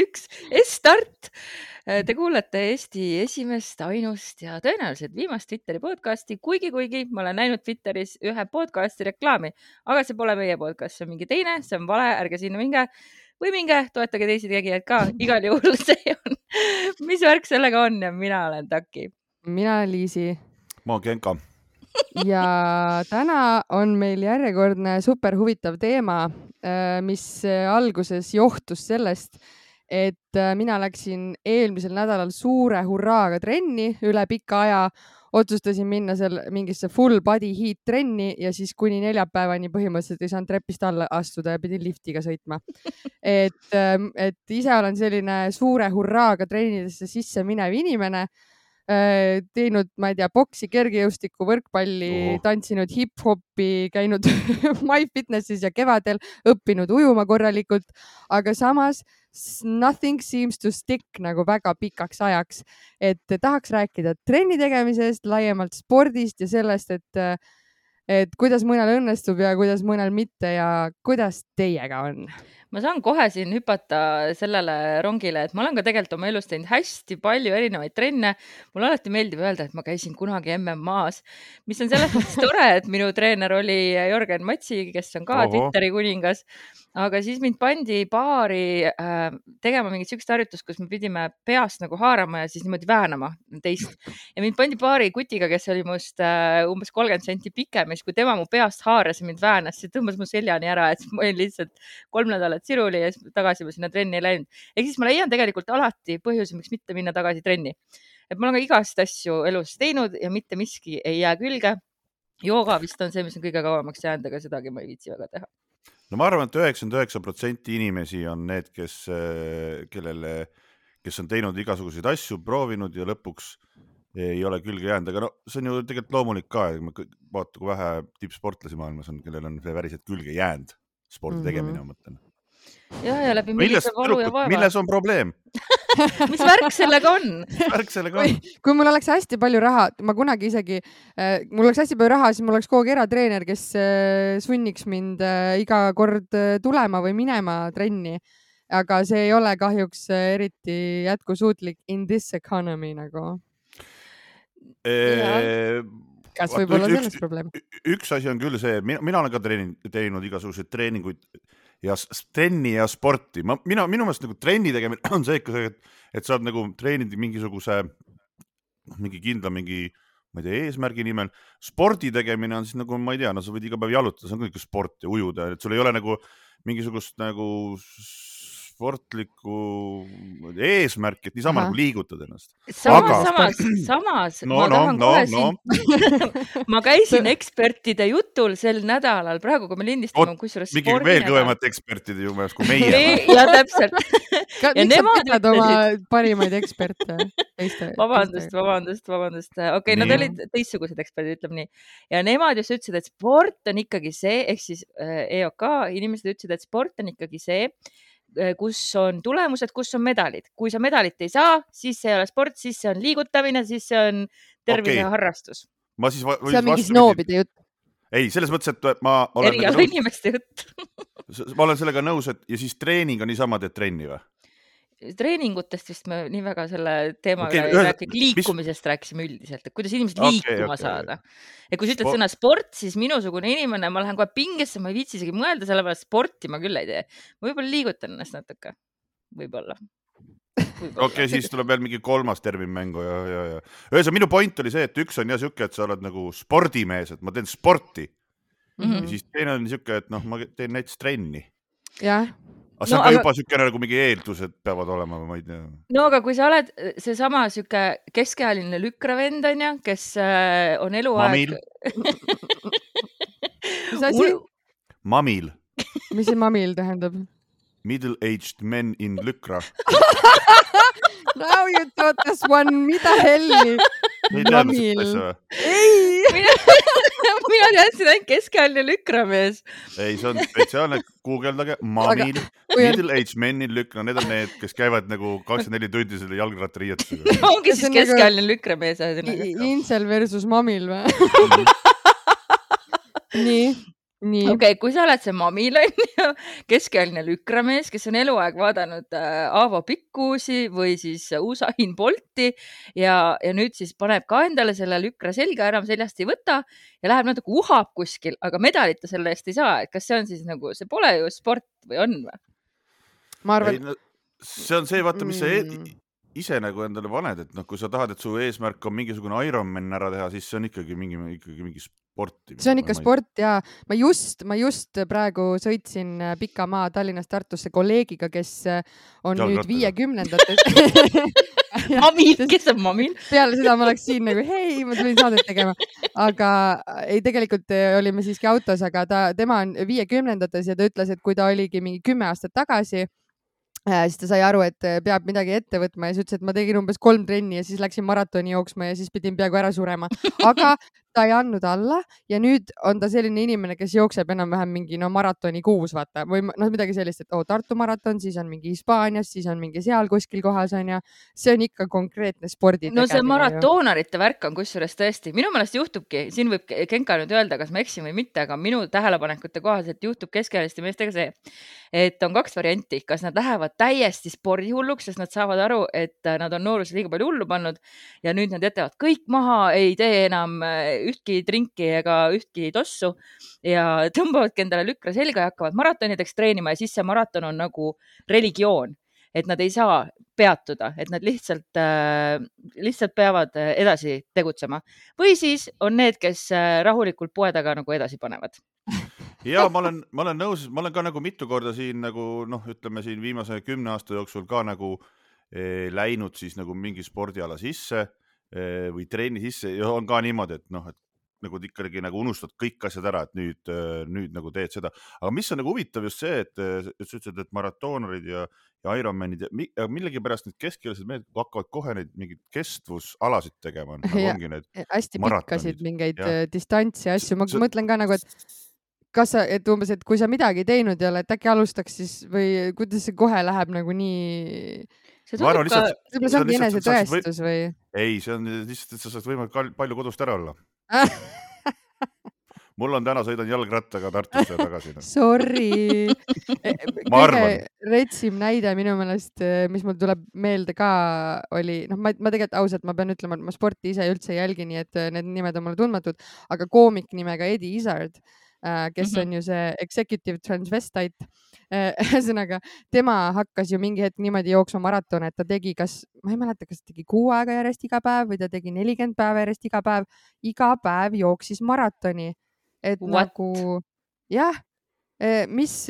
üks, start. Te kuulate Eesti esimest, ainust ja tõenäoliselt viimast Twitteri podcasti, kuigi, kuigi ma olen näinud Twitteris ühe podcasti reklaami, aga see pole meie podcast, see on mingi teine, see on vale, ärge sinna minge või minge, toetage teisi tegijaid ka, igal juhul see on, mis värk sellega on ja mina olen Taki. mina olen Liisi. ma olen Genka ja täna on meil järjekordne super huvitav teema, äh, mis äh, alguses johtus sellest, et äh, mina läksin eelmisel nädalal suure hurraaga trenni üle pika aja. otsustasin minna seal mingisse full body heat trenni ja siis kuni neljapäevani põhimõtteliselt ei saanud trepist alla astuda ja pidin liftiga sõitma. et, ähm, et ise olen selline suure hurraaga trennidesse sisse minev inimene Äh, teinud, ma ei tea, boksi, kergejõustikku, võrkpalli oh., tantsinud hip-hopi, käinud MyFitnesse'is ja kevadel õppinud ujuma korralikult, aga samas nothing seems to stick nagu väga pikaks ajaks. et tahaks rääkida trenni tegemisest, laiemalt spordist ja sellest, et, et kuidas mõnel õnnestub ja kuidas mõnel mitte ja kuidas teiega on ma saan kohe siin hüpata sellele rongile, et ma olen ka tegelikult oma elus teinud hästi palju erinevaid trenne. mulle alati meeldib öelda, et ma käisin kunagi MM-as, mis on selles mõttes tore, et minu treener oli Jörgen Matsi, kes on ka Oho. Twitteri kuningas aga siis mind pandi baari äh, tegema mingit siukest harjutust, kus me pidime peast nagu haarama ja siis niimoodi väänama teist ja mind pandi baari kutiga, kes oli must äh, umbes kolmkümmend senti pikem ja siis, kui tema mu peast haaras ja mind väänas, siis tõmbas mu seljani ära, et ma olin lihtsalt kolm nädalat siruli ja siis tagasi ma sinna trenni ei läinud. ehk siis ma leian tegelikult alati põhjuse, miks mitte minna tagasi trenni. et ma olen ka igast asju elus teinud ja mitte miski ei jää külge jooga vist on see, mis on kõige kauemaks jäänud, aga sedagi ma ei viitsi väga teha no ma arvan et, et üheksakümmend üheksa protsenti inimesi on need, kes, äh, kellele, kes on teinud igasuguseid asju, proovinud ja lõpuks ei ole külge jäänud, aga no see on ju tegelikult loomulik ka, vaata kui vähe tippsportlasi maailmas on, kellel on see päriselt külge jäänud spordi tegemine mm, -hmm. ma mõtlen ja, ja läbi millise valu ja vaeva. milles on probleem mis värk sellega on? värk sellega on? kui mul oleks hästi palju raha, ma kunagi isegi äh,, mul oleks hästi palju raha, siis mul oleks kogu aeg eratreener, kes äh, sunniks mind äh, iga kord äh, tulema või minema trenni. aga see ei ole kahjuks äh, eriti jätkusuutlik in this economy nagu e kas võib olla selles probleem? üks asi on küll see, mina, mina olen ka treeninud, teinud igasuguseid treeninguid ja trenni ja sporti, ma, mina, minu meelest nagu trenni tegemine on see ikka see, et, et sa oled nagu treeninud mingisuguse, mingi kindla mingi, ma ei tea, eesmärgi nimel. spordi tegemine on siis nagu, ma ei tea, no sa võid iga päev jalutada, see on ka ikka sport ja ujuda, et sul ei ole nagu mingisugust nagu sportlikku eesmärki, et niisama nagu liigutad ennast. samas Aga..., samas, samas no, ma no, tahan no, kohe no. siin ma käisin ekspertide jutul sel nädalal, praegu kui me lindistame, kusjuures. mingi veel kõvemate ekspertide juures kui meie. ja täpselt ja sa pidad oma parimaid eksperte teiste? vabandust, vabandust, vabandust, okei okay,, nad olid teistsugused eksperdid, ütleme nii. ja nemad just ütlesid, et sport on ikkagi see, ehk siis äh, EOK inimesed ütlesid, et sport on ikkagi see kus on tulemused, kus on medalid. kui sa medalit ei saa, siis see ei ole sport, siis see on liigutamine, siis see on terviseharrastus okay.. ma siis. see on mingi snoobide jutt. ei, selles mõttes, et ma olen. eriala nagu inimeste jutt ma olen sellega nõus, et ja siis treening on niisama teed trenni või? Treeningutest vist me nii väga selle teema okay, üle ei rääkinud, liikumisest mis... rääkisime üldiselt, et kuidas inimesed okay, liikuma okay, saada. ja kui sa ütled Sport... sõna sport, siis minusugune inimene, ma lähen kohe pingesse, ma ei viitsi isegi mõelda, sellepärast sporti ma küll ei tee. ma võib-olla liigutan ennast natuke, võib-olla okei okay,, siis tuleb veel mingi kolmas termin mängu ja, ja, ja ühesõnaga minu point oli see, et üks on jah sihuke, et sa oled nagu spordimees, et ma teen sporti mm. -hmm. ja siis teine on sihuke, et noh, ma teen näiteks trenni. jah aga see on no, ka aga... juba niisugune nagu mingi eeldused peavad olema või ma ei tea. no aga kui sa oled äh, seesama sihuke keskealine lükravend onju, kes äh, on eluaeg. mis asi? mamil. mis see mamil tähendab? Middle-aged men in lükra Now you taught us one, mida helli? mamil. ei mina teadsin ainult keskealine lükramees. ei, see on spetsiaalne, guugeldage, mamil, middle age men in lükra, need on need, kes käivad nagu kakskümmend neli tundi selle jalgrattariietusega ongi siis keskealine nagu... lükramees ühesõnaga. Incel versus mamil või? Mhm. nii okei okay,, kui sa oled see mamil onju, keskealine lükramees, kes on eluaeg vaadanud äh, Aavo Pikkuusi või siis Usain Bolti ja, ja nüüd siis paneb ka endale selle lükra selga, enam seljast ei võta ja läheb natuke uhab kuskil, aga medalit ta selle eest ei saa, et kas see on siis nagu, see pole ju sport või on või? ma arvan no see on see, vaata, mis sa Mm. Ise nagu endale paned, et noh, kui sa tahad, et su eesmärk on mingisugune Ironman ära teha, siis see on ikkagi mingi, ikkagi mingi sporti. see on ikka. sport ja ma just, ma just praegu sõitsin äh, pika maa Tallinnast Tartusse kolleegiga, kes äh, on nüüd Jalgrattaga. viiekümnendates. mamil, kes on mamil? peale seda ma oleks siin nagu hei, ma tulin saadet tegema, aga äh, ei, tegelikult olime siiski autos, aga ta, tema on viiekümnendates ja ta ütles, et kui ta oligi mingi kümme aastat tagasi, siis ta sai aru, et äh, peab midagi ette võtma ja siis ütles, et ma tegin umbes kolm trenni ja siis läksin maratoni jooksma ja siis pidin peaaegu ära surema, aga ta ei andnud alla ja nüüd on ta selline inimene, kes jookseb enam-vähem mingi no maratoni kuus, vaata või noh, midagi sellist, et oo Tartu maraton, siis on mingi Hispaanias, siis on mingi seal kuskil kohas onju. see on ikka konkreetne spordi no see maratoonarite värk on kusjuures tõesti, minu meelest juhtubki, siin võib Genka nüüd öelda, kas ma eksin või mitte, aga minu tähelepanekute kohaselt juhtub keskealiste meestega see, et on kaks varianti, kas nad lähevad täiesti spordihulluks, sest nad saavad aru, et nad on nooruses liiga palju hullu pannud ja nüüd nad jätavad kõik maha, ei tee enam ühtki trinki ega ühtki tossu ja tõmbavadki endale lükra selga ja hakkavad maratonideks treenima ja siis see maraton on nagu religioon, et nad ei saa peatuda, et nad lihtsalt äh,, lihtsalt peavad äh, edasi tegutsema või siis on need, kes äh, rahulikult poe taga nagu edasi panevad. ja ma olen, ma olen nõus, ma olen ka nagu mitu korda siin nagu noh, ütleme siin viimase kümne aasta jooksul ka nagu eh, läinud siis nagu mingi spordiala sisse või trenni sisse ja on ka niimoodi, et noh, et nagu ikkagi nagu unustad kõik asjad ära, et nüüd, nüüd nagu teed seda, aga mis on nagu huvitav just see, et eh, sa ütlesid, et maratoonarid ja, ja Ironmanid ja mi- ja millegipärast need keskealised mehed hakkavad kohe neid mingeid kestvusalasid tegema, nagu Ja- ongi need hästi pikkasid mingeid äh, distantsi ja asju, ma See- mõtlen ka nagu, et kas sa, et umbes, et kui sa midagi teinud ei ole, et äkki alustaks siis või kuidas see kohe läheb nagu nii, see tundub ka, võib-olla See see on ongi enesetõestus või, ei, see on lihtsalt, et sa saad võimalikult palju kodust ära olla. mul on täna, sõidan jalgrattaga Tartusse tagasi. Sorry. Ma arvan. kõige retsim näide minu meelest, mis mul tuleb meelde ka, oli noh, ma, ma tegelikult ausalt, ma pean ütlema, et ma sporti ise üldse ei jälgi, nii et äh, need nimed on mulle tundmatud, aga koomik nimega Eddie Izzard, kes Mhm. on ju see executive transvestite. ühesõnaga, tema hakkas ju mingi hetk niimoodi jooksma maratone, et ta tegi, kas, ma ei mäleta, kas tegi kuu aega järjest iga päev või ta tegi nelikümmend päeva järjest iga päev, iga päev jooksis maratoni. et What? nagu jah, mis,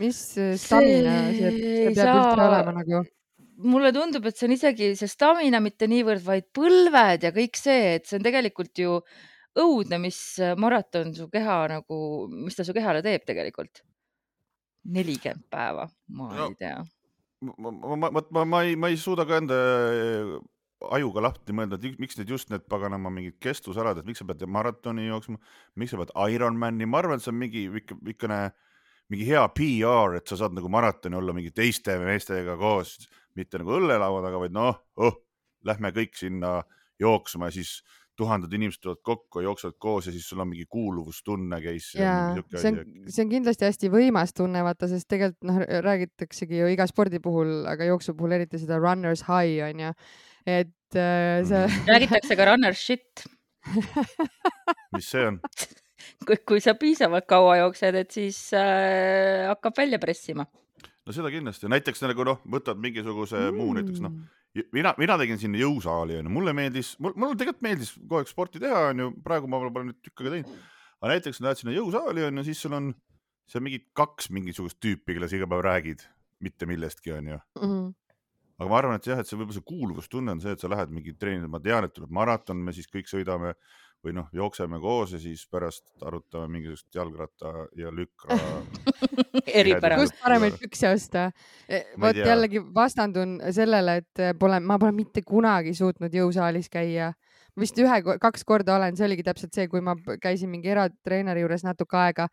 mis stamina see, see peab üldse saa- olema nagu? mulle tundub, et see on isegi see stamina mitte niivõrd, vaid põlved ja kõik see, et see on tegelikult ju õudne, mis maraton su keha nagu, mis ta su kehale teeb tegelikult. nelikümmend päeva, ma No. ei tea. ma, ma, ma, ma, ma ei, ma ei suuda ka enda äh, ajuga lahti mõelda, et miks need just need paganama mingid kestvusalad, et miks sa pead maratoni jooksma, miks sa pead Ironmani, ma arvan, et see on mingi ikka, ikkane mingi hea PR, et sa saad nagu maratoni olla mingi teiste meestega koos, mitte nagu õllelaua taga, vaid noh oh,, lähme kõik sinna jooksma ja siis tuhanded inimesed tulevad kokku, jooksevad koos ja siis sul on mingi kuuluvustunne käis. ja see on, see on kindlasti hästi võimas tunne, vaata, sest tegelikult noh, räägitaksegi ju iga spordi puhul, aga jooksu puhul eriti seda runners high on ju, et äh, see räägitakse ka runner shit, mis see on? kui sa piisavalt kaua jooksed, et siis äh, hakkab välja pressima. no seda kindlasti, näiteks nagu noh, võtad mingisuguse mm. muu näiteks noh, Mm. mina, mina tegin sinna jõusaali onju, mulle meeldis, mul, mulle tegelikult meeldis kogu aeg sporti teha onju, praegu ma pole nüüd tükk aega teinud. aga näiteks lähed sinna jõusaali onju, siis sul on seal mingi kaks mingisugust tüüpi, kelle sa iga päev räägid, mitte millestki onju. Mhm. aga ma arvan, et jah, et see võib-olla see kuuluvustunne on see, et sa lähed mingi treenima, ma tean, et tuleb maraton, me siis kõik sõidame või noh, jookseme koos ja siis pärast arutame mingisugust jalgratta ja lükra. eripära. kust paremaid pükse osta? Ei vot jällegi vastandun sellele, et pole, ma pole mitte kunagi suutnud jõusaalis käia. vist ühe, kaks korda olen, see oligi täpselt see, kui ma käisin mingi eratreeneri juures natuke aega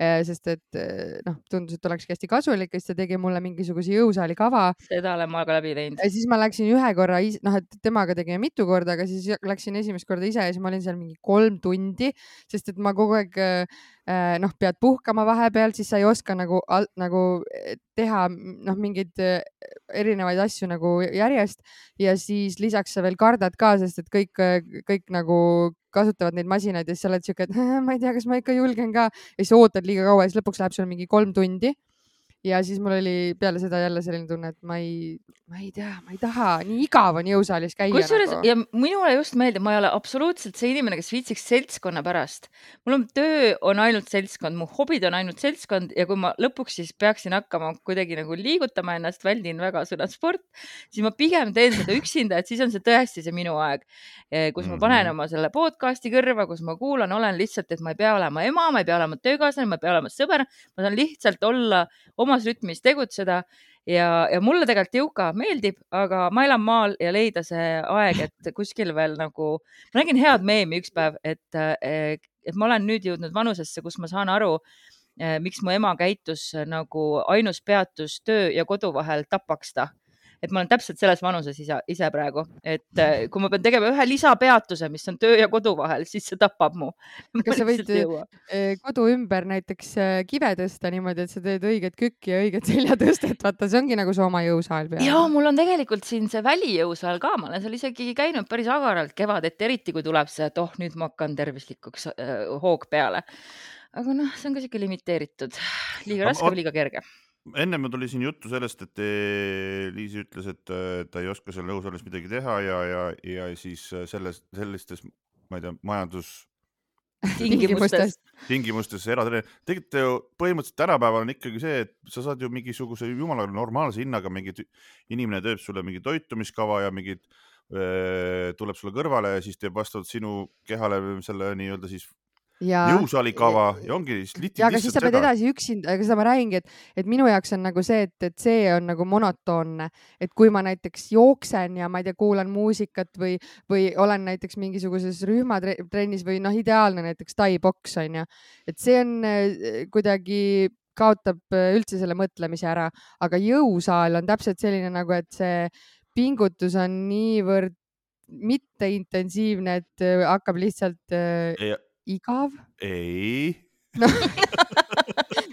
sest et noh, tundus, et olekski hästi kasulik ja siis ta tegi mulle mingisuguse jõusaali kava. seda olen ma ka läbi teinud. ja siis ma läksin ühe korra, noh, et temaga tegime mitu korda, aga siis läksin esimest korda ise ja siis ma olin seal mingi kolm tundi, sest et ma kogu aeg Äh, noh, pead puhkama vahepeal, siis sa ei oska nagu, nagu eh, teha noh, mingeid erinevaid asju nagu järjest ja siis lisaks sa veel kardad ka, sest et kõik, kõik nagu kasutavad neid masinaid ja siis sa oled siuke, et ma ei tea, kas ma ikka julgen ka. Ja siis ootad liiga kaua ja siis lõpuks läheb sul mingi kolm tundi ja siis mul oli peale seda jälle selline tunne, et ma ei, ma ei tea, ma ei taha, nii igav on jõusaalis käia. kusjuures nagu. ja minule just meeldib, ma ei ole absoluutselt see inimene, kes viitsiks seltskonna pärast. mul on töö on ainult seltskond, mu hobid on ainult seltskond ja kui ma lõpuks siis peaksin hakkama kuidagi nagu liigutama ennast, väldin väga sõna sport, siis ma pigem teen seda üksinda, et siis on see tõesti see minu aeg, eh, kus ma panen mhm. oma selle podcast'i kõrva, kus ma kuulan, olen lihtsalt, et ma ei pea olema ema, ma ei pea olema töökaaslane, ma ei pea olema sõber, ma saan lihtsalt olla oma omas rütmis tegutseda. Ja, ja mulle tegelikult jõuka meeldib, aga ma elan maal ja leida see aeg, et kuskil veel nagu, ma nägin head meemi üks päev, et, et ma olen nüüd jõudnud vanusesse, kus ma saan aru, miks mu ema käitus nagu ainus peatus töö ja kodu vahel tapaks ta et ma olen täpselt selles vanuses ise, ise praegu, et äh, kui ma pean tegema ühe lisapeatuse, mis on töö ja kodu vahel, siis see tapab mu. kas sa võid äh, kodu ümber näiteks äh, kive tõsta niimoodi, et sa teed õiget kükki ja õiget seljatõstet, vaata, see ongi nagu su oma jõusaal peal. ja mul on tegelikult siin see välijõusaal ka, ma olen seal isegi käinud päris agaralt kevadeti, eriti kui tuleb see, et oh, nüüd ma hakkan tervislikuks äh, hoog peale. aga noh, see on ka sihuke limiteeritud, liiga raske või liiga kerge ennem tuli siin juttu sellest, et Liis ütles, et ta ei oska seal nõusoolis midagi teha ja, ja, ja siis selles, sellistes, ma ei tea, majandus tingimustes, tingimustes eratreener, tegelikult ju põhimõtteliselt tänapäeval on ikkagi see, et sa saad ju mingisuguse jumala normaalse hinnaga mingit, inimene teeb sulle mingi toitumiskava ja mingid tuleb sulle kõrvale ja siis teeb vastavalt sinu kehale selle nii-öelda siis jõusaali kava ja ongi ja aga siis sa pead edasi üksinda, aga seda ma räägingi, et, et minu jaoks on nagu see, et, et see on nagu monotoonne, et kui ma näiteks jooksen ja ma ei tea, kuulan muusikat või, või olen näiteks mingisuguses rühmatrennis või noh, ideaalne näiteks tai-poks on ju, et see on äh, kuidagi kaotab äh, üldse selle mõtlemise ära, aga jõusaal on täpselt selline nagu, et see pingutus on niivõrd mitteintensiivne, et hakkab lihtsalt ja igav? ei no.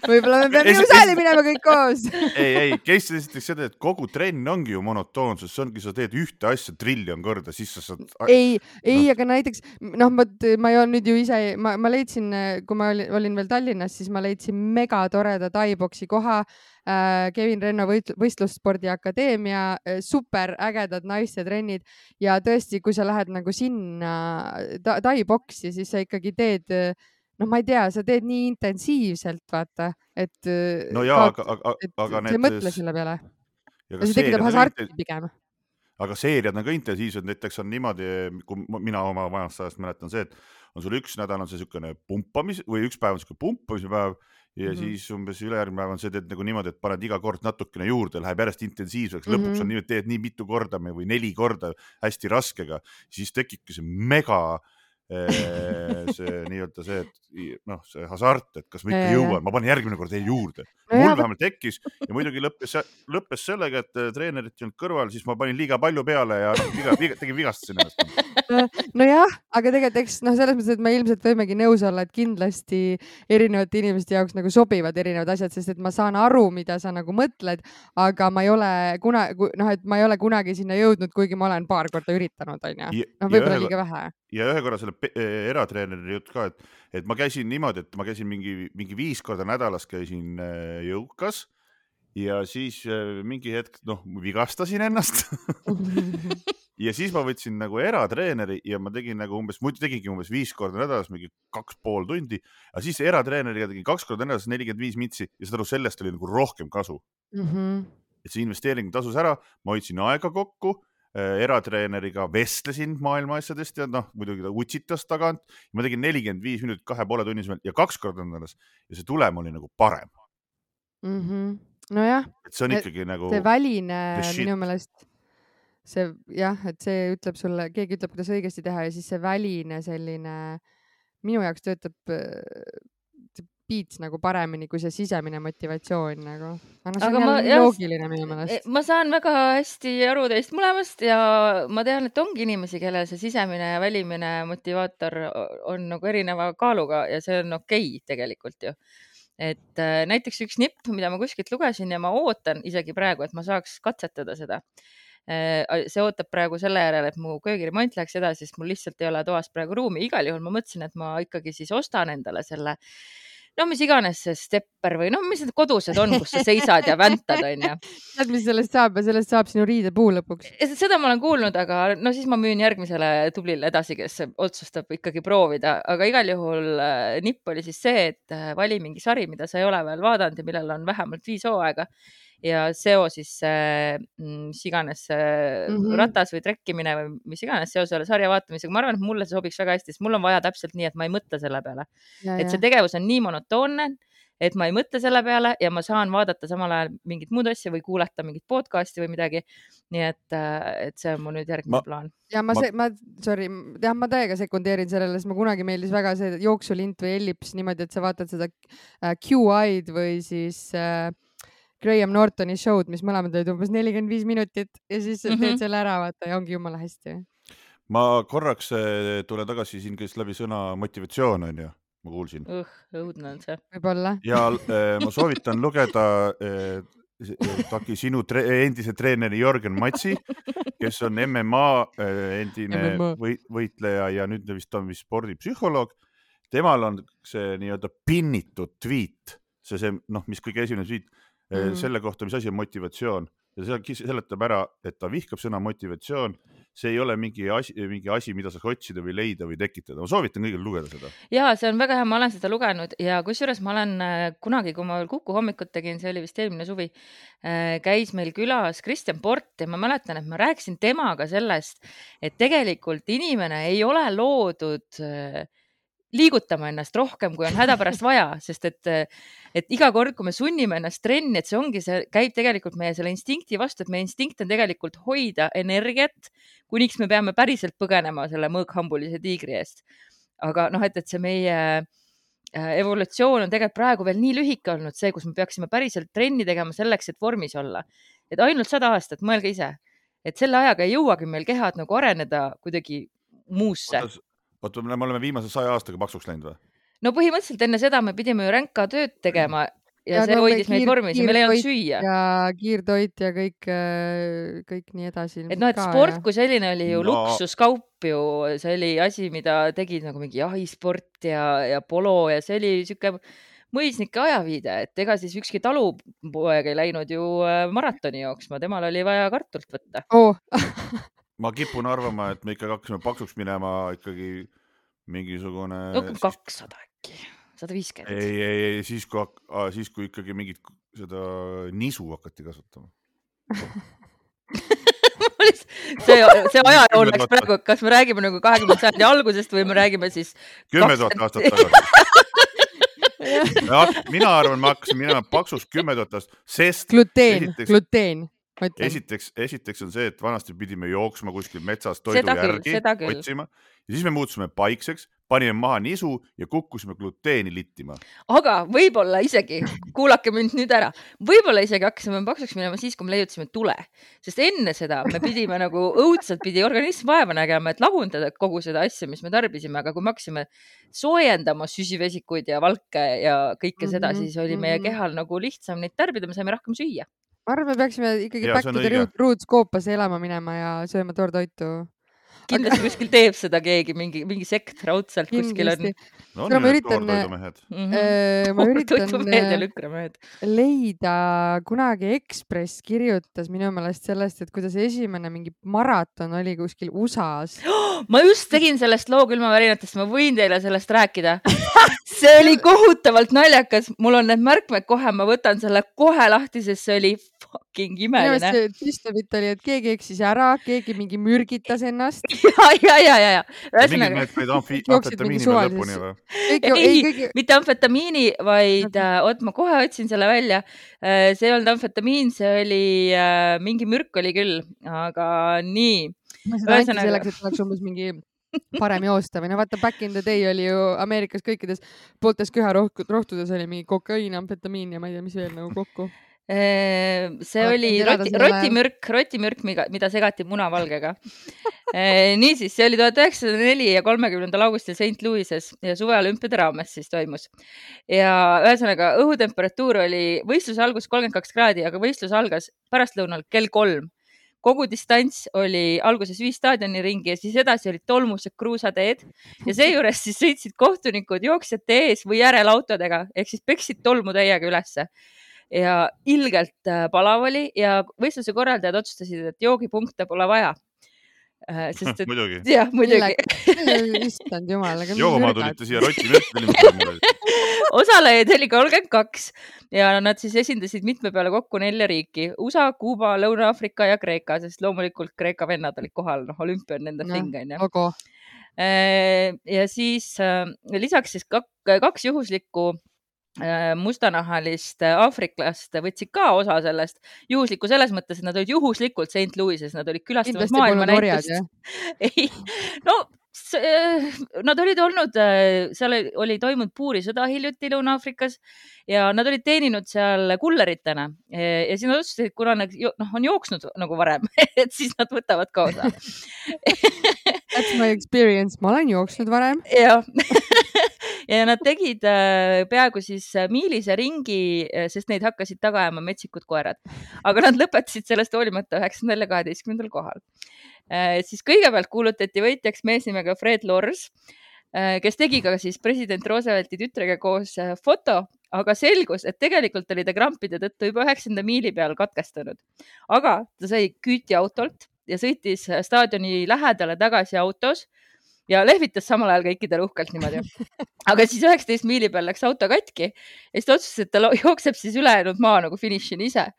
võib-olla me peame jõusaali minema kõik koos ei, ei, kes esiteks seda, et kogu trenn ongi ju monotoonsus, see ongi, sa teed ühte asja triljon korda, siis sa saad. ei, ei no., aga näiteks noh, ma, ma ei olnud ju ise, ma, ma leidsin, kui ma olin, olin veel Tallinnas, siis ma leidsin megatoreda tai-boksi koha äh, Kevin Renno võistlusspordi akadeemia, äh, super ägedad naistetrennid ja tõesti, kui sa lähed nagu sinna tai-boksi, siis sa ikkagi teed noh, ma ei tea, sa teed nii intensiivselt, vaata, et. no ja, aga, aga, aga need. sa ei mõtle selle peale. see tekitab hasarti pigem. aga seeriad on ka intensiivsed, näiteks on niimoodi, kui mina oma vanast ajast mäletan see, et on sul üks nädal on see niisugune pumpamis või üks päev on niisugune pumpamise päev ja mm -hmm. siis umbes ülejärgmine päev on see, teed nagu niimoodi, et paned iga kord natukene juurde, läheb järjest intensiivseks, lõpuks mm -hmm. on nii, et teed nii mitu korda või neli korda hästi raskega, siis tekibki see mega äh, see nii-öelda see, et noh, see hasart, et kas ma ikka jõuan, ma panen järgmine kord veel juurde mul vähemalt tekkis ja muidugi lõppes, lõppes sellega, et äh, treenerit ei olnud kõrval, siis ma panin liiga palju peale ja viga, viga, tegin vigastasin ennast. nojah, aga tegelikult eks noh, selles mõttes, et me ilmselt võimegi nõus olla, et kindlasti erinevate inimeste jaoks nagu sobivad erinevad asjad, sest et ma saan aru, mida sa nagu mõtled, aga ma ei ole kuna, noh, et ma ei ole kunagi sinna jõudnud, kuigi ma olen paar korda üritanud, onju. noh, võib-olla liiga vähe ja ühe korra selle e, eratreeneri jutt ka, et, et ma käisin niimoodi, et ma käisin mingi, mingi viis korda nädalas käisin äh, jõukas ja siis äh, mingi hetk, noh, vigastasin ennast ja siis ma võtsin nagu eratreeneri ja ma tegin nagu umbes, muidu tegingi umbes viis korda nädalas, mingi kaks pool tundi, aga siis eratreeneriga tegin kaks korda nädalas nelikümmend viis mitsi ja saad aru, sellest oli nagu rohkem kasu mm. -hmm. et see investeering tasus ära, ma hoidsin aega kokku Äh, eratreeneriga vestlesin maailma asjadest ja noh, muidugi ta utsitas tagant. ma tegin nelikümmend viis minutit kahe poole tunnis ja kaks korda nädalas ja see tulem oli nagu parem mm. -hmm. nojah. et see on ikkagi et nagu. see väline minu meelest, see jah, et see ütleb sulle, keegi ütleb, kuidas õigesti teha ja siis see väline selline minu jaoks töötab beats nagu paremini kui see sisemine motivatsioon nagu. aga see Aga on ma- loogiline minu E, meelest. ma saan väga hästi aru teist mõlemast ja ma tean, et ongi inimesi, kellel see sisemine ja välimine motivaator on nagu erineva kaaluga ja see on okei okay, tegelikult ju. et äh, näiteks üks nipp, mida ma kuskilt lugesin ja ma ootan isegi praegu, et ma saaks katsetada seda. see ootab praegu selle järel, et mu köögiremont läheks edasi, sest mul lihtsalt ei ole toas praegu ruumi. igal juhul ma mõtlesin, et ma ikkagi siis ostan endale selle no mis iganes see stepper või noh, mis need kodused on, kus sa seisad ja väntad, onju. Tead, mis sellest saab? Ja sellest saab sinu riidepuu lõpuks. seda ma olen kuulnud, aga no siis ma müün järgmisele tublile edasi, kes otsustab ikkagi proovida, aga igal juhul äh, nipp oli siis see, et äh, vali mingi sari, mida sa ei ole veel vaadanud ja millel on vähemalt viis hooaega ja seo siis see, mis iganes see mm Mhm. -hmm. ratas või trekkimine või mis iganes seos selle sarja vaatamisega, ma arvan, et mulle see sobiks väga hästi, sest mul on vaja täpselt nii, et ma ei mõtle selle peale, et see tegevus on nii monotoonne, et ma ei mõtle selle peale ja ma saan vaadata samal ajal mingit muud asja või kuulata mingit podcast'i või midagi. nii et, äh, et see on mu nüüd järgmine Ma- plaan. ja ma, Ma- ma... ma, sorry, jah, ma täiega sekundeerin sellele, sest ma kunagi meeldis väga see jooksulint või ellips niimoodi, et sa vaatad seda äh, Q-Eye'd või siis äh, Graham Nortoni show'd, mis mõlemad olid umbes nelikümmend viis minutit ja siis mm -hmm. Mhm. teed selle ära, vaata ja ongi jumala hästi. ma korraks eh, tulen tagasi, siin käis läbi sõna motivatsioon onju, ma kuulsin õh, õudne on see. võib-olla. ja äh, ma soovitan lugeda äh, Taki sinu tre endise treeneri Jörgen Matsi, kes on MMA äh, endine MMA. või, võitleja ja nüüd vist on vist spordipsühholoog. temal on see nii-öelda pinnitud tweet, see, see noh, mis kõige esimene tweet mm. Mhm. selle kohta, mis asi on motivatsioon ja seal kis- seletab ära, et ta vihkab sõna motivatsioon. see ei ole mingi asi, mingi asi, mida saaks otsida või leida või tekitada. ma soovitan kõigil lugeda seda. ja see on väga hea, ma olen seda lugenud ja kusjuures ma olen äh, kunagi, kui ma veel Kuku hommikut tegin, see oli vist eelmine suvi, käis meil külas Kristjan Port ja ma mäletan, et ma rääkisin temaga sellest, et tegelikult inimene ei ole loodud äh, liigutama ennast rohkem, kui on hädapärast vaja, sest et, et iga kord, kui me sunnime ennast trenni, et see ongi, see käib tegelikult meie selle instinkti vastu, et meie instinkt on tegelikult hoida energiat, kuniks me peame päriselt põgenema selle mõõkhambulise tiigri eest. aga noh, et, et see meie äh, evolutsioon on tegelikult praegu veel nii lühike olnud, see, kus me peaksime päriselt trenni tegema selleks, et vormis olla. et ainult sada aastat, mõelge ise, et selle ajaga ei jõuagi meil kehad nagu areneda kuidagi muusse oota, me oleme viimase saja aastaga paksuks läinud või? no põhimõtteliselt enne seda me pidime ju ränka tööd tegema ja, Ja see hoidis meid vormis ja meil ei olnud süüa. ja kiirtoit ja kõik, kõik nii edasi. et noh, et sport ja... kui selline oli ju No. no. luksuskaup ju, see oli asi, mida tegid nagu mingi jahisport ja, ja polo ja see oli sihuke mõisnike ajaviide, et ega siis ükski talupoeg ei läinud ju äh, maratoni jooksma, temal oli vaja kartulit võtta. oh. ma kipun arvama, et me ikkagi hakkasime paksuks minema ikkagi mingisugune. kakssada äkki, sada viiskümmend. ei, ei, ei siis kui, siis kui ikkagi mingit seda nisu hakati kasvatama. see, see ajajoon läks praegu, kas me räägime nagu kahekümnenda sajandi algusest või me räägime siis. kümme tuhat aastat tagasi mina arvan, ma hakkasin minema paksuks kümme tuhat aastat, sest. gluteen, gluteen. Esiteks, esiteks on see, et vanasti pidime jooksma kuskil metsas toidu seda järgi küll, otsima ja siis me muutusime paikseks, panime maha nisu ja kukkusime gluteeni littima. aga võib-olla isegi, kuulake mind nüüd ära, võib-olla isegi hakkasime paksuks minema siis, kui me leiutasime tule, sest enne seda me pidime nagu õudselt pidi organism vaeva nägema, et lagundada kogu seda asja, mis me tarbisime, aga kui me hakkasime soojendama süsivesikuid ja valke ja kõike mm -hmm, seda, siis oli meie kehal nagu lihtsam neid tarbida, me saime rohkem süüa. Ma arvan, me peaksime ikkagi back to the roots koopasse elama minema ja sööma toortoitu kindlasti kuskil teeb seda keegi, mingi, mingi sekt raudselt kuskil on. no, no ma üritan, Mhm. äh, ma üritan ja lükramehed. leida, kunagi Ekspress kirjutas minu meelest sellest, et kuidas esimene mingi maraton oli kuskil USA-s ma just tegin sellest loo külmavärinatest, ma võin teile sellest rääkida see oli kohutavalt naljakas, mul on need märkmed kohe, ma võtan selle kohe lahti, sest see oli fucking imeline. Tüstabit oli, et keegi eksis ära, keegi mingi mürgitas ennast. ja, ja, ja, ja, ja. ühesõnaga. mingid amfetamiini veel lõpuni või? ei, mitte amfetamiini, vaid äh, oot, ma kohe otsin selle välja. see ei olnud amfetamiin, see oli äh, mingi mürk oli küll, aga nii. selleks, et oleks umbes mingi parem joosta või no vaata, back in the day oli ju Ameerikas kõikides pooltes köharohtudes oli mingi kokaiin, amfetamiin ja ma ei tea, mis veel nagu kokku see oli roti, rotimürk, rotimürk, mida segati munavalgega. Niisiis, see oli tuhat üheksasada neli ja kolmekümnendal augustil St Louis'es ja suveolümpiade raames siis toimus. ja ühesõnaga õhutemperatuur oli võistluse algus kolmkümmend kaks kraadi, aga võistlus algas pärastlõunal kell kolm kogu distants oli alguses viis staadioniringi ja siis edasi olid tolmused kruusateed ja seejuures siis sõitsid kohtunikud jooksjate ees või järel autodega ehk siis peksid tolmu täiega ülesse ja ilgelt äh, palav oli ja võistluse korraldajad otsustasid, et joogipunkte pole vaja äh, sest et muidugi. jah, muidugi. issand jumal, aga. jooma tulite siia Roti mürki osalejaid oli kolmkümmend kaks ja nad siis esindasid mitme peale kokku nelja riiki USA, Kuuba, Lõuna-Aafrika ja Kreeka, sest loomulikult Kreeka vennad olid kohal, noh, olümpia on nende thing onju. Äh, ja siis lisaks siis kaks juhuslikku mustanahalist äh, aafriklast võtsid ka osa sellest, juhuslikku selles mõttes, et nad olid juhuslikult St Louis'es, nad olid külastamas maailmanäitust. ei, no äh, nad olid olnud, seal oli toimunud puurisõda hiljuti Lõuna-Aafrikas ja nad olid teeninud seal kulleritena. Ja siis nad otsustasid, kuna nad noh, on jooksnud nagu varem et siis nad võtavad ka osa. That's my experience, ma olen jooksnud varem. jah ja nad tegid äh, peaaegu siis äh, miilise ringi, äh, sest neid hakkasid taga ajama metsikud koerad, aga nad lõpetasid sellest hoolimata üheksandal ja kaheteistkümnendal kohal. siis kõigepealt kuulutati võitjaks mees nimega Fred Lors, kes tegi ka siis president Roosevelti tütrega koos foto, aga selgus, et tegelikult oli ta krampide tõttu juba üheksanda miili peal katkestanud. aga ta sai küüti autolt ja sõitis staadioni lähedale tagasi autos ja lehvitas samal ajal kõikidele uhkelt niimoodi. aga siis üheksateist miili peal läks auto katki ja siis ta otsustas, et ta jookseb siis ülejäänud maa nagu finišini ise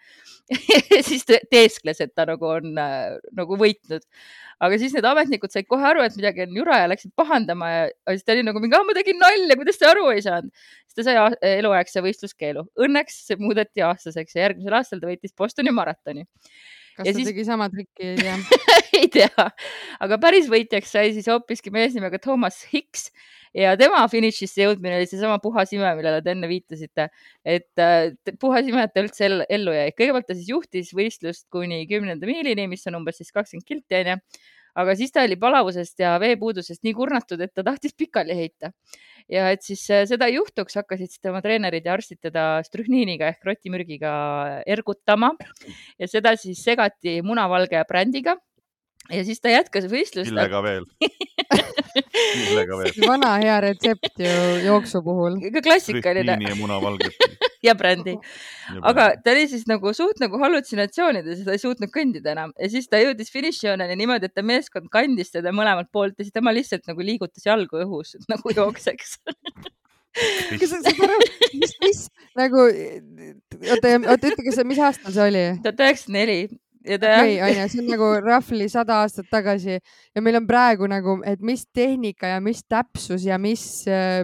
siis ta teeskles, et ta nagu on äh, nagu võitnud. aga siis need ametnikud said kohe aru, et midagi on jura ja läksid pahandama ja siis ta oli nagu mingi, ma tegin nalja, kuidas te aru ei saanud. siis ta sai eluaegse võistluskeelu. Õnneks see muudeti aastaseks ja järgmisel aastal ta võitis Bostoni maratoni kas ja ta siis... tegi sama trikki, ei tea. Ei tea, aga päris võitjaks sai siis hoopiski mees nimega Thomas Hicks ja tema finišisse jõudmine oli seesama puhas ime, millele te enne viitasite, et äh, puhas ime, et ta üldse ellu jäi. kõigepealt ta siis juhtis võistlust kuni kümnenda miilini, mis on umbes siis kakskümmend kilti onju aga siis ta oli palavusest ja veepuudusest nii kurnatud, et ta tahtis pikali heita. ja et siis äh, seda ei juhtuks, hakkasid siis tema treenerid ja arstid teda strühniiniga ehk rotimürgiga ergutama ja seda siis segati munavalge brändiga ja siis ta jätkas võistlust. millega veel millega veel? vana hea retsept ju jooksu puhul. klassikaline. ja munavalget ja brändi. aga ta oli siis nagu suht nagu hallutsinatsioonides ja ta ei suutnud kõndida enam. Ja siis ta jõudis finišijooneni niimoodi, et ta meeskond kandis teda mõlemalt poolt ja siis tema lihtsalt nagu liigutas jalgu õhus nagu jookseks. Kas aru, mis, mis nagu, oota, oota ütle, mis aastal see oli? tuhat üheksasada neli okei onju, see on nagu roughly sada aastat tagasi ja meil on praegu nagu, et mis tehnika ja mis täpsus ja mis äh,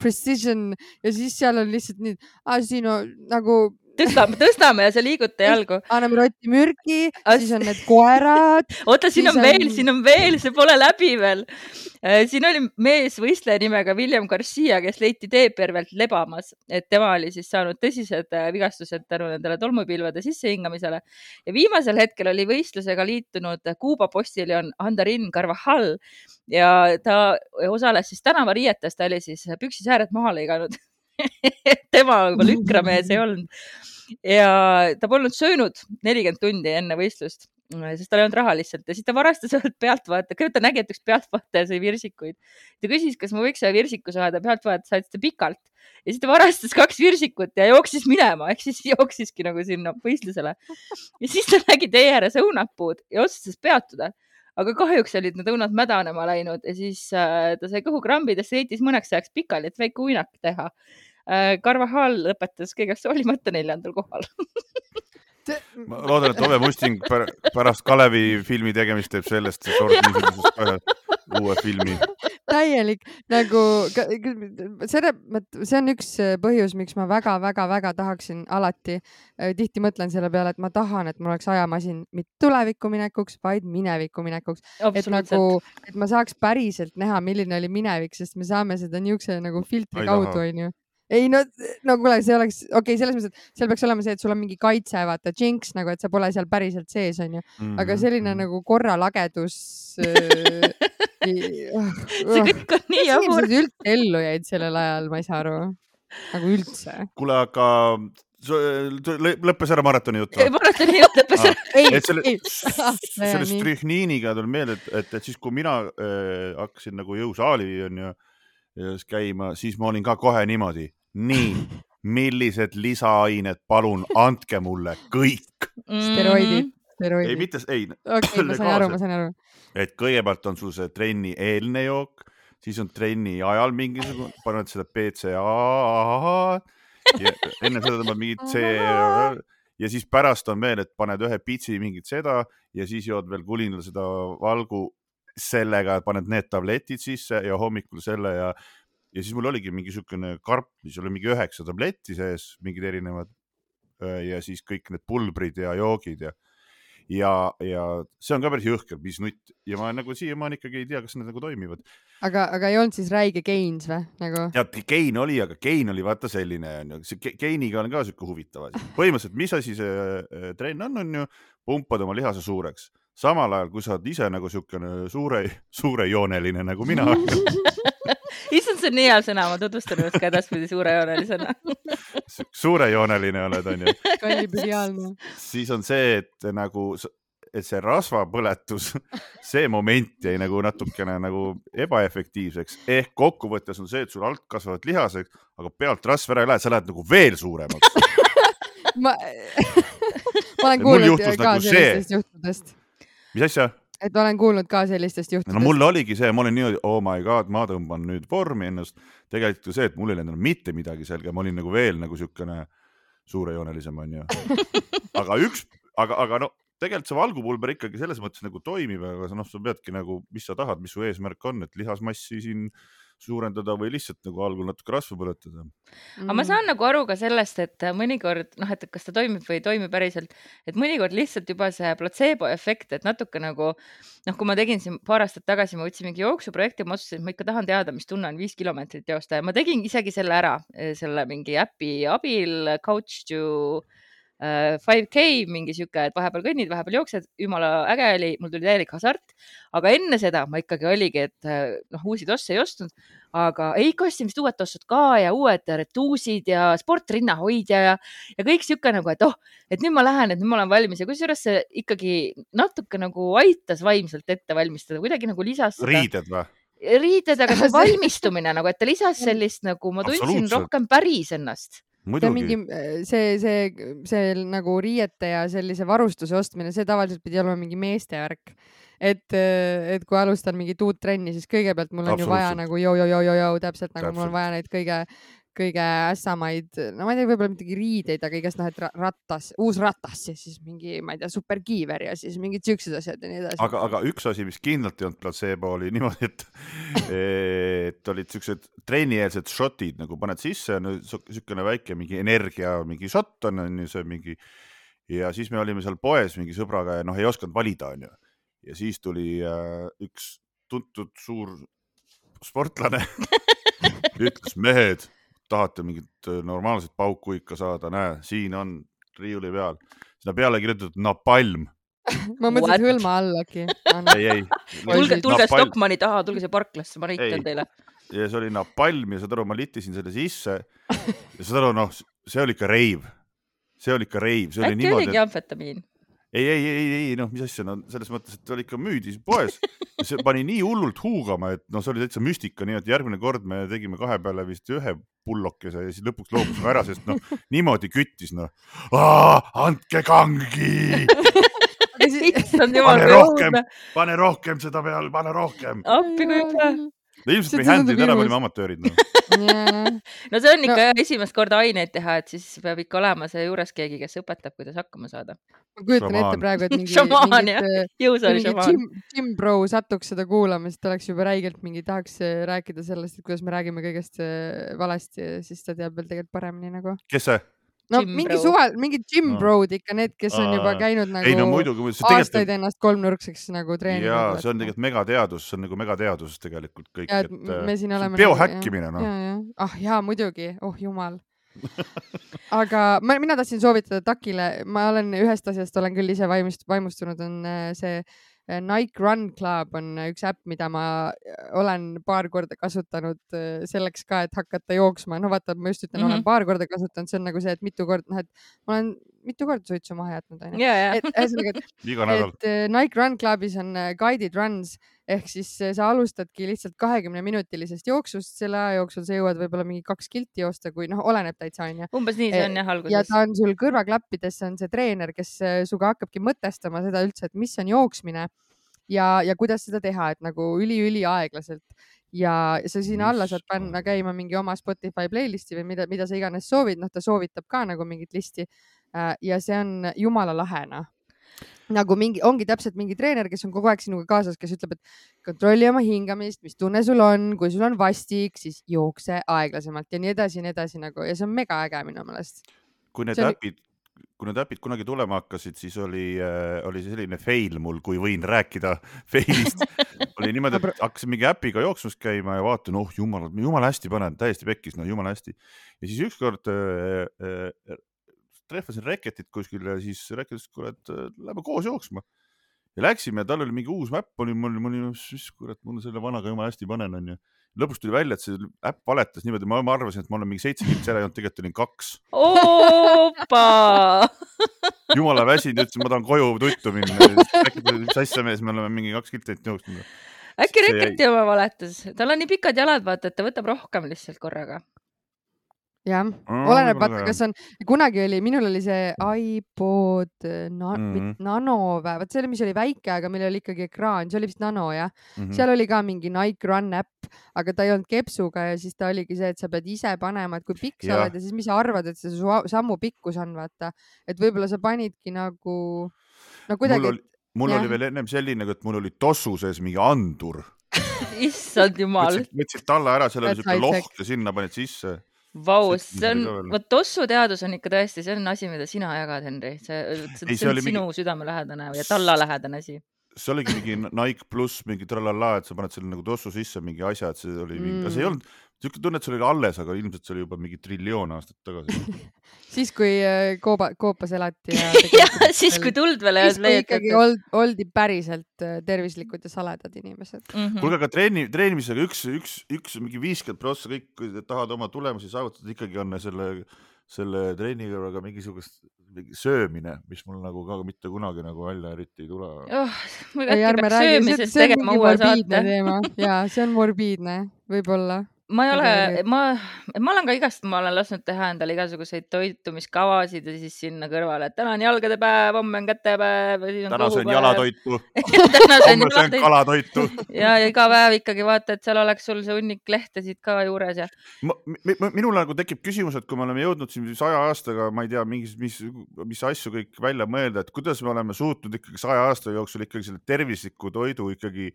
precision ja siis seal on lihtsalt nii, siin on nagu tõstame, tõstame ja sa liiguta jalgu. anname rotti mürgi As..., siis on need koerad. oota, siin on veel on..., siin on veel, see pole läbi veel. Äh, siin oli meesvõistleja nimega William Garcia, kes leiti teepervelt lebamas, et tema oli siis saanud tõsised äh, vigastused tänu nendele tolmupilvede sissehingamisele ja viimasel hetkel oli võistlusega liitunud Kuuba postiljon Andarin Carvajal ja ta osales siis tänavariietes, ta oli siis püksisääred maha lõiganud tema juba lükramees ei olnud. Ja ta polnud söönud nelikümmend tundi enne võistlust, sest tal ei olnud raha lihtsalt. Ja siis ta varastas ühelt pealtvaataja, kõigepealt ta nägi, et üks pealtvaataja sõi virsikuid. ta küsis, kas ma võiks ühe virsiku saada, pealtvaataja saatis ta pikalt. Ja siis ta varastas kaks virsikut ja jooksis minema, ehk siis jooksiski nagu sinna võistlusele. ja siis ta nägi tee ääres õunapuud ja otsustas peatuda. Aga kahjuks olid need õunad mädanema läinud. Ja siis äh, ta sai kõhukrambid ja sõitis mõneks ajaks pikali, et väike uinak teha Carvajal lõpetas kõigest hoolimata neljandal kohal ma loodan, et Ove Musting pärast Kalevi filmi tegemist teeb sellest sort niisugusest uue filmi. täielik nagu selle, see on üks äh, põhjus, miks ma väga-väga-väga tahaksin alati, äh, tihti mõtlen selle peale, et ma tahan, et mul oleks ajamasin mitte tulevikku minekuks, vaid minevikku minekuks. et nagu, et ma saaks päriselt näha, milline oli minevik, sest me saame seda niisuguse nagu filtri kaudu, onju ei no, no kuule, see oleks okei okay,, selles mõttes, et seal peaks olema see, et sul on mingi kaitse, vaata, jinx nagu, et sa pole seal päriselt sees, onju. aga mhm, selline mm -hmm. nagu korralagedus äh, see kõik on nii jabur. inimesed üldse ellu jäid sellel ajal, ma ei saa aru, nagu üldse. kuule, aga lõppes ära maratoni jutt maratoni jutt lõppes ära. et selle, selle strühniiniga tuleb meelde, et, et, et siis, kui mina äh, hakkasin nagu jõusaali onju käima, siis ma olin ka kohe niimoodi nii, millised lisaained, palun andke mulle kõik mm.. steroidid, steroidid. ei, mitte, ei. okei, ma sain aru, ma sain aru. et kõigepealt on sul see trenni eelne jook, siis on trenni ajal mingisugune, paned seda BCA. enne seda tõmbad mingit C ja siis pärast on veel, et paned ühe pitsi mingit seda ja siis jood veel kulinal seda valgu sellega, paned need tabletid sisse ja hommikul selle ja ja siis mul oligi mingi niisugune karp, mis oli mingi üheksa tabletti sees, mingid erinevad ja siis kõik need pulbrid ja joogid ja ja, ja see on ka päris jõhker pisnutt ja ma nagu siiamaani ikkagi ei tea, kas need nagu toimivad. aga, aga ei olnud siis räige gains või nagu? tead, gain oli, aga gain oli vaata selline onju, see gain'iga on ka siuke huvitav asi. põhimõtteliselt, mis asi see äh, trenn on, onju, pumpad oma lihase suureks, samal ajal kui sa oled ise nagu siukene suure, suurejooneline nagu mina issand, see on nii hea sõna, ma tutvustan ennast ka edaspidi suurejoonelisena suurejooneline oled, onju. kallipidiaalne. siis on see, et nagu, et see rasvapõletus, see moment jäi nagu natukene nagu ebaefektiivseks ehk kokkuvõttes on see, et sul alt kasvavad lihaseks, aga pealt rasv ära ei lähe, sa lähed nagu veel suuremaks ma, ma olen kuulnud ka nagu sellistest juhtudest. mis asja? Et olen kuulnud ka sellistest juhtudest. no mul oligi see, ma olin niimoodi, oh my god, ma tõmban nüüd vormi ennast. tegelikult ju see, et mul ei lendanud mitte midagi selga, ma olin nagu veel nagu siukene suurejoonelisem onju. aga üks, aga, aga no tegelikult see valgupulber ikkagi selles mõttes nagu toimib, aga noh, sa peadki nagu, mis sa tahad, mis su eesmärk on, et lihasmassi siin suurendada või lihtsalt nagu algul natuke rasva põletada. Mm.. aga ma saan nagu aru ka sellest, et mõnikord noh, et kas ta toimib või ei toimi päriselt, et mõnikord lihtsalt juba see platseebo efekt, et natuke nagu noh, kui ma tegin siin paar aastat tagasi, ma võtsin mingi jooksuprojekti, ma otsustasin, et ma ikka tahan teada, mis tunne on viis kilomeetrit joosta ja ma tegin isegi selle ära selle mingi äpi abil, Couch to 5K äh, mingi sihuke, et vahepeal kõnnid, vahepeal jooksed, jumala äge oli, mul tuli täielik hasart. aga enne seda ma ikkagi oligi, et äh, noh, uusi tosse ei ostnud, aga ei kostimist uued tossud ka ja uued retuusid ja sportrinnahoidja ja, ja kõik sihuke nagu, et oh, et nüüd ma lähen, et nüüd ma olen valmis ja kusjuures see ikkagi natuke nagu aitas vaimselt ette valmistada, kuidagi nagu lisas. riided või? riided, aga see valmistumine nagu, et ta lisas sellist nagu ma tundsin rohkem päris ennast see mingi, äh, see, see, see nagu riiete ja sellise varustuse ostmine, see tavaliselt pidi olema mingi meeste värk. et, äh, et kui alustan mingit uut trenni, siis kõigepealt mul on ju vaja nagu joo-joo-joo-joo täpselt nagu täpselt. mul on vaja neid kõige kõige ässamaid, no ma ei tea, võib-olla mitte riideid, aga igast noh, et ratas, uus ratas ja siis mingi, ma ei tea, superkiiver ja siis mingid siuksed asjad ja nii edasi. aga, aga üks asi, mis kindlalt ei olnud platseebo, oli niimoodi, et, et olid siuksed trennieelsed šotid nagu paned sisse, siukene väike mingi energia, mingi šott on, on ju see mingi ja siis me olime seal poes mingi sõbraga ja noh, ei osanud valida, onju. ja siis tuli äh, üks tuntud suur sportlane ütles, mehed tahate mingit äh, normaalset pauku ikka saada, näe, siin on riiuli peal, sinna peale kirjutatud napalm ma mõtlesin, et hõlma all äkki. ei, ei. tulge, tulge Stockmanni taha, tulge siia parklasse, ma näitan teile. ja see oli napalm ja saad aru, ma littisin selle sisse ja saad aru, noh, see oli ikka reiv, see oli ikka reiv. äkki oligi amfetamiin? Ei, ei, ei, ei, noh, mis asja, no selles mõttes, et oli ikka müüdi poes. see pani nii hullult huugama, et noh, see oli täitsa müstika, nii et järgmine kord me tegime kahe peale vist ühe pullokese ja siis lõpuks loobusime ära, sest noh, niimoodi küttis noh. andke kangi pane rohkem, pane rohkem seda peale, pane rohkem. appi kui hüpe. No ilmselt See me ei handle'inud ära, me olime amatöörid no. no see on ikka No- esimest korda aineid teha, et siis peab ikka olema see juures keegi, kes õpetab, kuidas hakkama saada. ma kujutan ette Šamaan. praegu, et mingi, Šamaan, jah. äh, jõusaali mingi šamaan. Jim, Jim Bro satuks seda kuulama, siis ta oleks juba räigelt mingi, tahaks äh, rääkida sellest, et kuidas me räägime kõigest äh, valesti ja siis ta teab veel tegelikult paremini nagu. kes see? No Jim mingi Bro. suvel, mingid Jim Aa. Brod ikka need, kes on juba käinud nagu ei no muidugi, see aastaid tegelikult, ennast kolmnurkseks nagu treeninud. jaa, see on tegelikult megateadus, see on nagu megateadus tegelikult kõik, ja et et äh, me siin oleme. biohäkkimine noh. ja, ja, ah jaa, muidugi, oh jumal. aga ma, mina tahtsin soovitada Takile, ma olen ühest asjast olen küll ise vaimust-, vaimustunud, on äh, see äh, Nike Run Club on üks äpp, mida ma äh, olen paar korda kasutanud äh, selleks ka, et hakata jooksma. no vaata, ma just ütlen mm, -hmm. Mhm. olen paar korda kasutanud, see on nagu see, et mitu korda, noh, et ma olen mitu korda suitsu maha jätnud, onju. ja, ja et ühesõnaga, et et äh, Nike Run Clubis on äh, guided runs ehk siis äh, sa alustadki lihtsalt kahekümne minutilisest jooksust, selle aja jooksul sa jõuad võib-olla mingi kaks kilti joosta, kui noh, oleneb täitsa onju. umbes nii see on jah ja alguses. ta on sul kõrvaklappidesse on see treener, kes sinuga hakkabki mõtestama seda üldse, et mis on jooksmine ja, ja kuidas seda teha, et nagu üli-üli aeglaselt ja sa sinna alla saad panna käima mingi oma Spotify playlist'i või mida, mida sa iganes soovid, noh, ta soovitab ka nagu mingit listi. Ja see on jumala lahe, noh nagu mingi, ongi täpselt mingi treener, kes on kogu aeg sinuga kaasas, kes ütleb, et kontrolli oma hingamist, mis tunne sul on, kui sul on vastik, siis jookse aeglasemalt ja nii edasi ja nii edasi nagu ja see on mega äge minu meelest. kui need see oli- äpid, kui need äpid kunagi tulema hakkasid, siis oli äh,, oli selline fail mul, kui võin rääkida fail'ist. oli niimoodi, et hakkasin mingi äpiga jooksmas käima ja vaatan, oh jumal, jumala hästi panen, täiesti pekkis, no jumala hästi. ja siis ükskord äh, äh, trehvasin Reketit kuskil ja siis Reket ütles, et äh, lähme koos jooksma. ja läksime tal oli mingi uus äpp oli mul, mul mis kurat, mul selle vanaga jumala hästi panen onju. lõpuks tuli välja, et see äpp valetas niimoodi, ma ma arvasin, et ma olen mingi seitse kiltsi ära joonud, tegelikult olin kaks opa. jumala väsinud, ütlesin, ma tahan koju tuttu minna. mis asja mees, me oleme mingi kaks kiltit jooksnud. äkki Reketi oma valetas, tal on nii pikad jalad, vaata, et ta võtab rohkem lihtsalt korraga. jah, oleneb, vaata, kas on, kunagi oli, minul oli see iPod na, mm. -hmm. Nano või, vot see oli, mis oli väike, aga millel oli ikkagi ekraan, see oli vist Nano jah mm. -hmm. seal oli ka mingi Nike Run äpp, aga ta ei olnud kepsuga ja siis ta oligi see, et sa pead ise panema, et kui pikk sa oled ja siis mis sa arvad, et see su sammu pikkus on, vaata, et võib-olla sa panidki nagu no mul kuidagi oli, mul jah. oli veel ennem selline, et mul oli tossu sees mingi andur. issand jumal, võtsid, talla ära, seal oli siuke loht ja sinna panid sisse. vau, see- on vot tossuteadus on ikka tõesti, see on asi, mida sina jagad, Henri, see, Ei, see, see see on oli mingi- sinu südamelähedane ja tallalähedane asi. see oligi mingi Nike pluss mingi tralala, et sa paned selle nagu tossu sisse mingi asja, et see oli mingi mm., see ei olnud siuke tunne, et see oli alles, aga ilmselt see oli juba mingi triljoon aastat tagasi. siis, kui äh, kooba, koopas elati ja jah, siis kui tuld veel ei siis kui ikkagi old, oldi päriselt äh, tervislikud ja saledad inimesed. Mhm. kuulge, aga treeni, treenimisega üks, üks, üks mingi viiskümmend prossa kõik, kui te tahavad oma tulemusi saavutada, ikkagi on selle, selle treeni kõrvaga mingisugust mingi söömine, mis mul nagu ka mitte kunagi nagu välja eriti ei tule. oh,. ei, ärme räägi, see on mingi morbiidne teema ja see on morbiidne, võib-olla. Ma ei ole ma, ma olen ka igast, ma olen lasknud teha endale igasuguseid toitumiskavasid ja siis sinna kõrvale, et täna on jalgade päev, homme on kätepäev ja siis on täna söön jalatoitu, homme söön kalatoitu. ja ja iga päev ikkagi vaata, et seal oleks sul see hunnik lehtesid ka juures ja minul nagu tekib küsimus, et kui me oleme jõudnud siin saja aastaga, ma ei tea, mingis, mis, mis asju kõik välja mõelda, et kuidas me oleme suutnud ikkagi saja aasta jooksul ikkagi selle tervisliku toidu ikkagi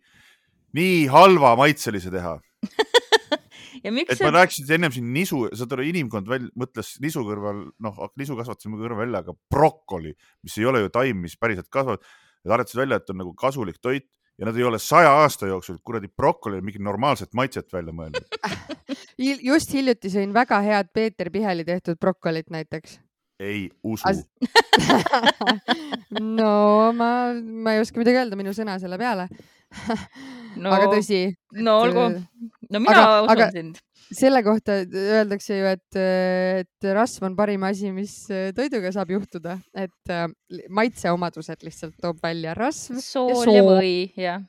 nii halva maitselise teha. ja miks et ma rääkisin ennem siin nisu, saad aru, inimkond välja, mõtles nisu kõrval, noh, nisu kasvatasime kõrval välja, aga brokoli, mis ei ole ju taim, mis päriselt kasvab, nad arvutasid välja, et on nagu kasulik toit ja nad ei ole saja aasta jooksul kuradi brokoli mingit normaalset maitset välja mõelnud. just hiljuti sõin väga head Peeter Piheli tehtud brokolit näiteks. ei usu As-. no ma, ma ei oska midagi öelda, minu sõna selle peale. no, aga tõsi, no olgu, no mina aga- usun aga- sind. selle kohta öeldakse ju, et, et rasv on parim asi, mis toiduga saab juhtuda, et äh, maitseomadused lihtsalt toob välja rasv. sool soo. ja või, jah.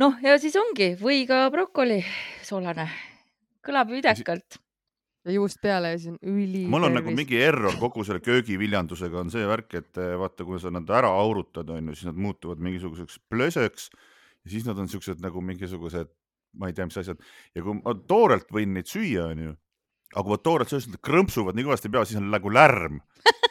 noh, ja siis ongi või ka brokoli soolane, kõlab idekalt. ja juust peale ja siis on üli. mul on nagu mingi error kogu selle köögiviljandusega on see värk, et eh, vaata, kui sa nad ära aurutad, onju, siis nad muutuvad mingisuguseks plösöks ja siis nad on siuksed nagu mingisugused ma ei tea, mis asjad ja kui ma toorelt võin neid süüa, onju, aga kui ma toorelt söön, siis nad krõmpsuvad nii kõvasti peas, siis on nagu lärm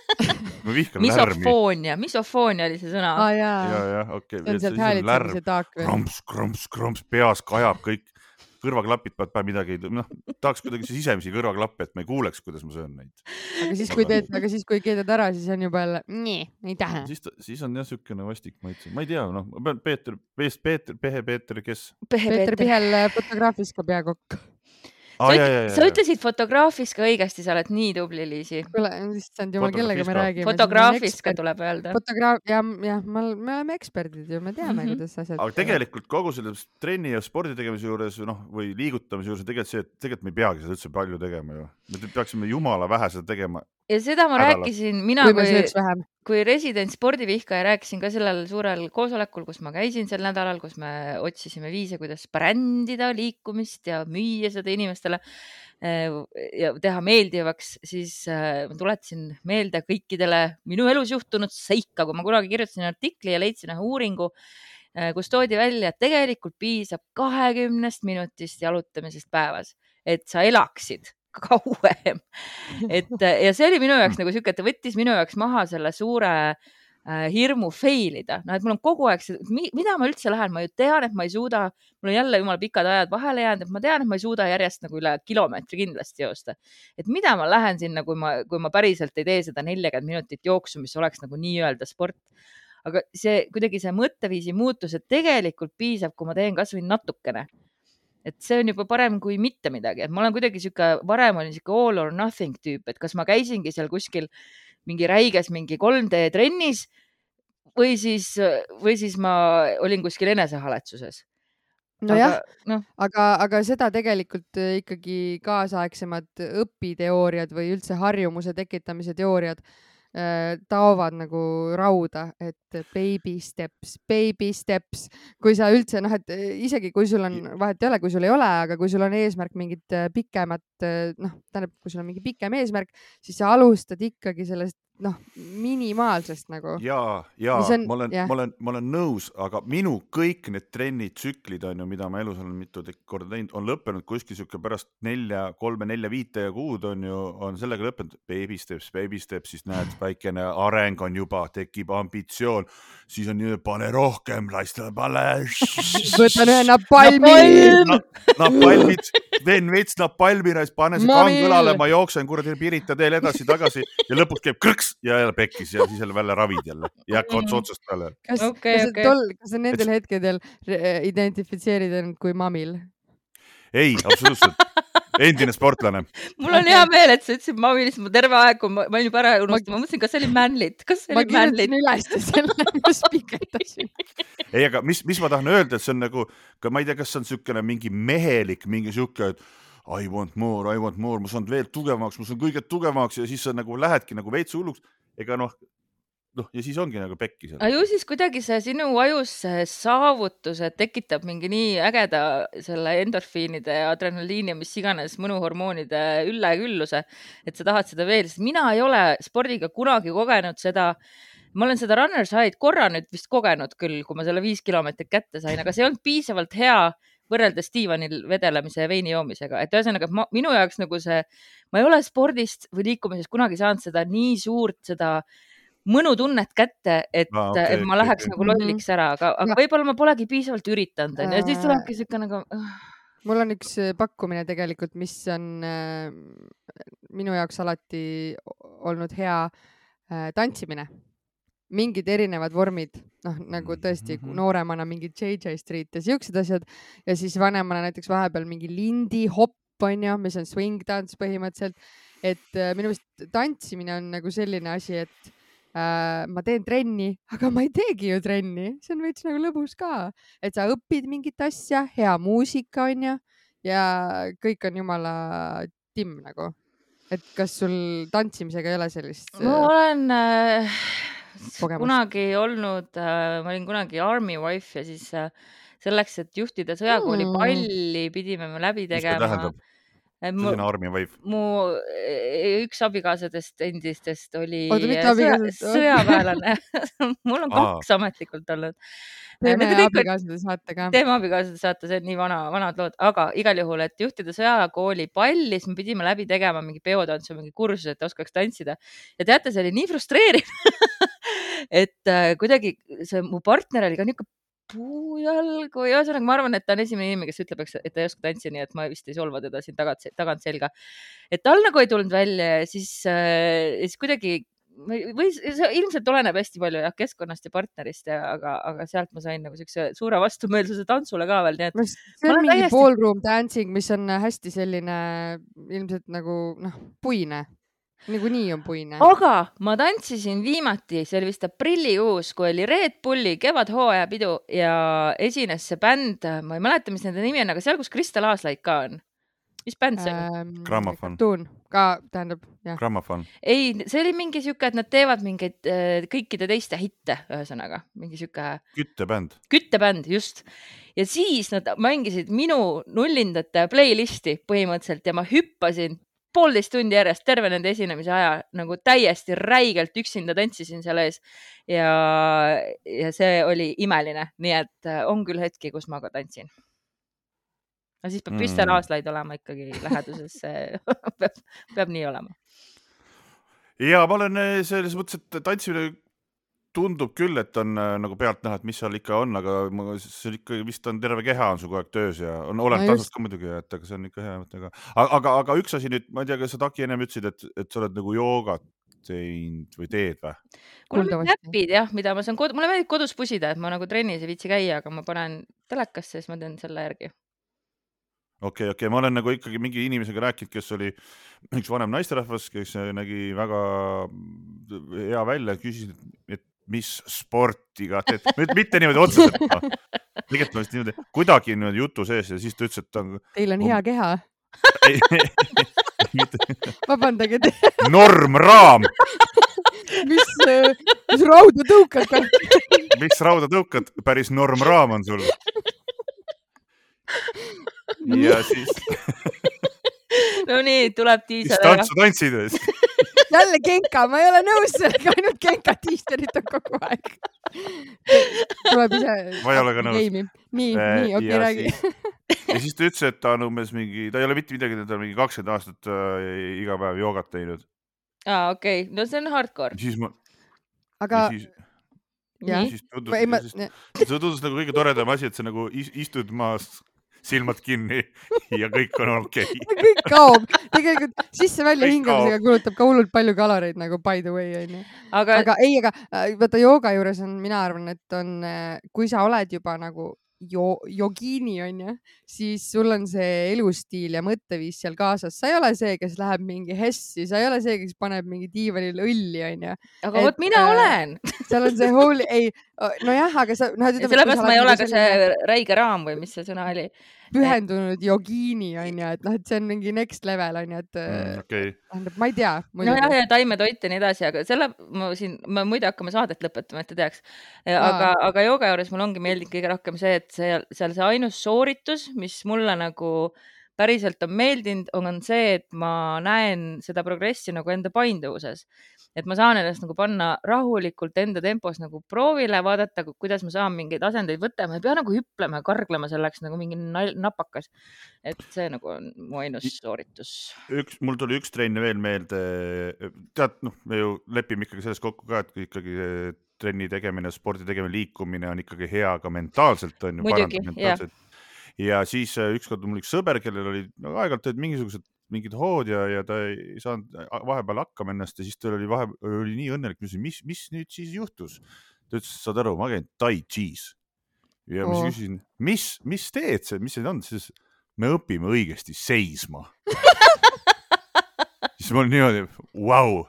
ma vihkan lärmi. misofoonia, misofoonia oli see sõna. jaa, ja, ja okei see on sealt häälitsemise taak või? kromps, kromps, kromps, peas kajab kõik kõrvaklapid peavad pähe midagi, noh, tahaks kuidagi sisemisi kõrvaklappe, et ma ei kuuleks, kuidas ma söön neid. aga siis, kui teed, aga siis, kui keedad ära, siis on juba jälle, nii, ei taha. siis, siis on jah siukene vastik maitse, ma ei tea, noh, ma pean Peeter, Peeter, Pehe Peeter, kes? Peeter Pihel, fotograafis ka peakokk sa, ah, jah, sa ütlesid fotograafis ka õigesti, sa oled nii tubli, Liisi. kuule, issand jumal, kellega me räägime. fotograafis ka tuleb öelda. fotograaf, jah, jah, me oleme eksperdid ju, me teame mm, -hmm. kuidas asjad. aga tegelikult kogu selle trenni ja spordi tegemise juures, noh, või liigutamise juures on tegelikult see, et tegelikult me ei peagi seda üldse palju tegema ju. me peaksime jumala vähe seda tegema ja seda ma Ädala. rääkisin, mina kui, kui, kui resident spordivihkaja rääkisin ka sellel suurel koosolekul, kus ma käisin sel nädalal, kus me otsisime viise, kuidas brändida liikumist ja müüa seda inimestele eh, ja teha meeldivaks, siis eh, ma tuletasin meelde kõikidele minu elus juhtunud seika, kui ma kunagi kirjutasin artikli ja leidsin ühe uuringu, eh, kus toodi välja, et tegelikult piisab kahekümnest minutist jalutamisest päevas, et sa elaksid kauem. et ja see oli minu jaoks nagu sihuke, et ta võttis minu jaoks maha selle suure äh, hirmu fail ida, noh, et mul on kogu aeg see, mida ma üldse lähen, ma ju tean, et ma ei suuda, mul on jälle jumala pikad ajad vahele jäänud, et ma tean, et ma ei suuda järjest nagu üle kilomeetri kindlasti joosta. et mida ma lähen sinna, kui ma, kui ma päriselt ei tee seda neljakümmet minutit jooksu, mis oleks nagu nii-öelda sport aga see kuidagi see mõtteviisi muutus, et tegelikult piisab, kui ma teen kasvõi natukene et see on juba parem kui mitte midagi, et ma olen kuidagi sihuke, varem olin sihuke all or nothing tüüp, et kas ma käisingi seal kuskil mingi räiges mingi 3D trennis või siis, või siis ma olin kuskil enesehaletsuses nojah no., aga, aga seda tegelikult ikkagi kaasaegsemad õpiteooriad või üldse harjumuse tekitamise teooriad taovad nagu rauda, et baby steps, baby steps, kui sa üldse noh, et äh, isegi kui sul on, vahet ei ole, kui sul ei ole, aga kui sul on eesmärk mingit äh, pikemat noh, tähendab, kui sul on mingi pikem eesmärk, siis sa alustad ikkagi sellest noh, minimaalsest nagu. ja, ja on, ma olen, ma olen, ma olen nõus, aga minu kõik need trennitsüklid on ju, mida ma elus olen mitu korda teinud, on lõppenud kuskil sihuke pärast nelja, kolme, nelja, viite kuud on ju, on sellega lõppenud. Baby steps, baby steps, siis näed, väikene areng on juba, tekib ambitsioon, siis on nii, pane rohkem, laista, pane. võtan ühe napalmi Na,. napalmid, teen veits napalmi, pane see kang õlale, ma jooksen kuradi Pirita teel edasi-tagasi ja lõpuks käib krõks ja jälle pekkis ja siis jälle välja ravid jälle ja hakka ots otsast peale. kas okay,, kas okay. tol, kas sa nendel et... hetkedel identifitseerid end kui mamil? ei, absoluutselt endine sportlane. mul on hea meel, et sa ütlesid mamil, siis ma terve aeg, kui ma, ma olin juba ära unustanud, ma mõtlesin, kas see oli Manlit, kas see ma oli Manlit? ma kirjutasin üles selle, ma spikerdasin. ei, aga mis, mis ma tahan öelda, et see on nagu, ma ei tea, kas see on niisugune mingi mehelik, mingi sihuke, et I want more, I want more, ma saan veel tugevamaks, ma saan kõige tugevamaks ja siis sa nagu lähedki nagu veits hulluks. ega noh, noh ja siis ongi nagu pekki seal. ju siis kuidagi see sinu ajus see saavutused tekitab mingi nii ägeda selle endorfiinide ja adrenaliini ja mis iganes mõnuhormoonide ülekülluse, et sa tahad seda veel, sest mina ei ole spordiga kunagi kogenud seda. Ma olen seda runner's high'd korra nüüd vist kogenud küll, kui ma selle viis kilomeetrit kätte sain, aga see ei olnud piisavalt hea võrreldes diivanil vedelemise ja veini joomisega, et ühesõnaga ma, minu jaoks nagu see, ma ei ole spordist või liikumisest kunagi saanud seda nii suurt, seda mõnutunnet kätte, et ah,, okay, et ma läheks okay. nagu lolliks ära, aga, aga võib-olla ma polegi piisavalt üritanud onju ja siis tulebki siuke nagu uh. mul on üks äh, pakkumine tegelikult, mis on äh, minu jaoks alati olnud hea äh, tantsimine mingid erinevad vormid, noh nagu tõesti mm -hmm. nooremana mingi JJ Street ja siuksed asjad ja siis vanemana näiteks vahepeal mingi lindi hopp on ju, mis on swing tants põhimõtteliselt. et äh, minu meelest tantsimine on nagu selline asi, et ma teen trenni, aga ma ei teegi ju trenni, see on veits nagu lõbus ka, et sa õpid mingit asja, hea muusika on ju ja kõik on jumala timm nagu. et kas sul tantsimisega ei ole sellist? ma olen äh kogemust? kunagi olnud äh,, ma olin kunagi army wife ja siis äh, selleks, et juhtida sõjakooli mm. palli, pidime me läbi tegema mu, selline army wife. mu eh, üks abikaasadest endistest oli eh, sõja, sõjaväelane mul on Aa. kaks ametlikult olnud. teeme abikaasade saate ka. teeme abikaasade saate, see on nii vana, vanad lood, aga igal juhul, et juhtida sõjakooli palli, siis me pidime läbi tegema mingi peotantsu, mingi kursuse, et oskaks tantsida. ja teate, see oli nii frustreeriv et äh, kuidagi see mu partner oli ka niisugune puujalgu ja ühesõnaga ma arvan, et ta on esimene inimene, kes ütleb, eks, et ta ei oska tantsi, nii et ma vist ei solva teda siin tagant, tagant selga. et tal nagu ei tulnud välja ja siis äh,, siis kuidagi või või see ilmselt oleneb hästi palju jah keskkonnast ja partnerist ja aga, aga sealt ma sain nagu siukse suure vastumeelsuse tantsule ka veel, nii et see on mingi täiesti- ballroom dancing, mis on hästi selline ilmselt nagu noh, puine. Niikuinii on puine. aga ma tantsisin viimati, see oli vist aprillikuus, kui oli Red Bulli kevadhooaja pidu ja esines see bänd, ma ei mäleta, mis nende nimi on, aga seal, kus Kristel Aaslaid ka on. mis bänd see on? ähm, Grammofon. Tuun ka tähendab jah. grammofon. ei, see oli mingi sihuke, et nad teevad mingeid äh, kõikide teiste hitte, ühesõnaga mingi sihuke küttebänd. küttebänd, just. ja siis nad mängisid minu nullindate playlist'i põhimõtteliselt ja ma hüppasin poolteist tundi järjest terve nende esinemise aja nagu täiesti räigelt üksinda tantsisin seal ees ja, ja see oli imeline, nii et äh, on küll hetki, kus ma ka tantsin. aga siis peab Mm. Aaslaid olema ikkagi läheduses, peab, peab nii olema. ja ma olen eh, selles mõttes, et tantsimine tundub küll, et on äh, nagu pealtnäha, et mis seal ikka on, aga ma- see on ikka vist on terve keha on sul kogu aeg töös ja on oleneb No tansust ka muidugi, et aga see on ikka hea mõte ka. aga, aga, aga üks asi nüüd, ma ei tea, kas sa Taki ennem ütlesid, et, et sa oled nagu joogat teinud või teed või? mul on Kuuldavasti. mingid äpid jah, mida ma saan kod-, mulle meeldib kodus pusida, et ma nagu trennis ei viitsi käia, aga ma panen telekasse, siis ma teen selle järgi. okei, okei, ma olen nagu ikkagi mingi inimesega rääkinud, kes oli üks vanem naisterahvas, kes nägi väga hea välja, küsisin, et mis sporti ka teed, mitte niimoodi otseselt, tegelikult ma vist niimoodi kuidagi niimoodi jutu sees ja siis ta ütles, et ta on Teil on Um- hea keha. ei, mitte, vabandage, normraam, mis, mis rauda tõukad? miks rauda tõukad, päris normraam on sul. ja siis, no nii, tuleb siis diisel ära. tantsu tantsid ja siis jälle kenka, ma ei ole nõus sellega, ainult kenka diisterit on kogu aeg. tuleb ise. Ma ei ole ka nõus. nii, nii, Äh, okei okay,, ja räägi. ja siis ta ütles, et ta on umbes mingi, ta ei ole mitte midagi, ta on mingi kakskümmend aastat äh, iga päev joogat teinud. aa, okei, no see on hardcore. siis ma, aga siis, jah. siis tundus, ma, see tundus nagu kõige toredam asi, et sa nagu is- istud maas, silmad kinni ja kõik on okei okay.. kõik kaob, tegelikult sisse-välja hingamisega kulutab ka hullult palju kaloreid nagu by the way onju. aga, aga... aga ei, aga äh, vaata jooga juures on, mina arvan, et on, kui sa oled juba nagu jo-, jogiini onju, siis sul on see elustiil ja mõtteviis seal kaasas, sa ei ole see, kes läheb mingi hessi, sa ei ole see, kes paneb mingi diivanil õlli onju. aga vot mina äh, olen seal on see holy, ei, nojah, aga sa, noh, sellepärast ma ei ole ka see räige raam või mis see sõna oli. Pühendunud jogiini onju, et noh, et see on mingi next level onju, et Mm, okei, tähendab, ma ei tea. nojah, ja taimetoit ja nii edasi, aga selle ma siin, me muide hakkame saadet lõpetama, et te teaks. aga, aga jooga juures mul ongi meeldinud kõige rohkem see, et seal, seal see ainus sooritus, mis mulle nagu päriselt on meeldinud, on see, et ma näen seda progressi nagu enda painduvuses. et ma saan ennast nagu panna rahulikult enda tempos nagu proovile, vaadata, kuidas ma saan mingeid asendeid võtta, ma ei pea nagu hüplema ja karglema selleks nagu mingi napakas. et see nagu on mu ainus sooritus. üks, mul tuli üks trenn veel meelde. tead, noh, me ju lepime ikkagi selles kokku ka, et ikkagi trenni tegemine, spordi tegemine, liikumine on ikkagi hea ka mentaalselt on ju. Muidugi, jah. Ja siis äh, ükskord mul üks sõber, kellel oli no, aeg-ajalt olid mingisugused mingid hood ja, ja ta ei saanud vahepeal hakkama ennast ja siis tal oli vahe, oli nii õnnelik, ma küsisin, mis, mis nüüd siis juhtus? ta ütles, saad aru, ma käin tai chi's ja ma siis küsisin, mis, mis teed sa, mis see on, siis me õpime õigesti seisma. siis ma olin niimoodi, vau.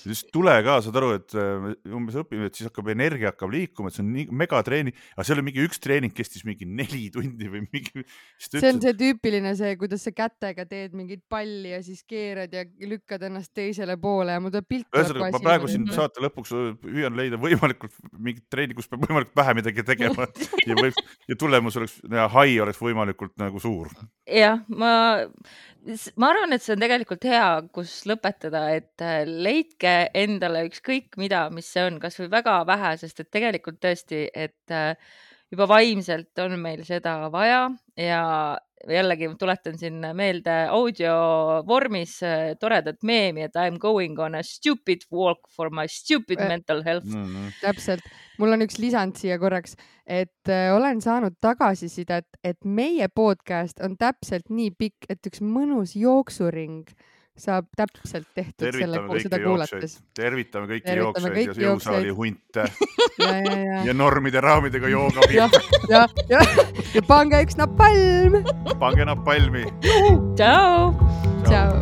Siis tule ka, saad aru, et äh, umbes õpime, et siis hakkab energia hakkab liikuma, et see on nii megatreening, aga seal oli mingi üks treening kestis mingi neli tundi või mingi. see on see tüüpiline see, kuidas sa kätega teed mingit palli ja siis keerad ja lükkad ennast teisele poole ja mul tuleb pilt. ühesõnaga, ma praegu siin saate lõpuks püüan leida võimalikult mingit treeni, kus peab võimalikult vähe midagi tegema ja võib ja tulemus oleks, high oleks võimalikult nagu suur. jah, ma ma arvan, et see on tegelikult hea, kus lõpetada, et äh, leidke endale ükskõik mida, mis see on, kasvõi väga vähe, sest et tegelikult tõesti, et äh, juba vaimselt on meil seda vaja ja jällegi tuletan siin meelde audio vormis äh, toredat meemi, et I m going on a stupid walk for my stupid mental health mm. -hmm. täpselt, mul on üks lisand siia korraks, et äh, olen saanud tagasisidet, et meie podcast on täpselt nii pikk, et üks mõnus jooksuring saab täpselt tehtud tervitame selle, seda kuulates. tervitame kõiki jooksjaid ja jõusaali hunte ja, ja, ja. ja normide raamidega joogapilte. ja, ja, ja, ja pange üks napalm. pange napalmi. tšau.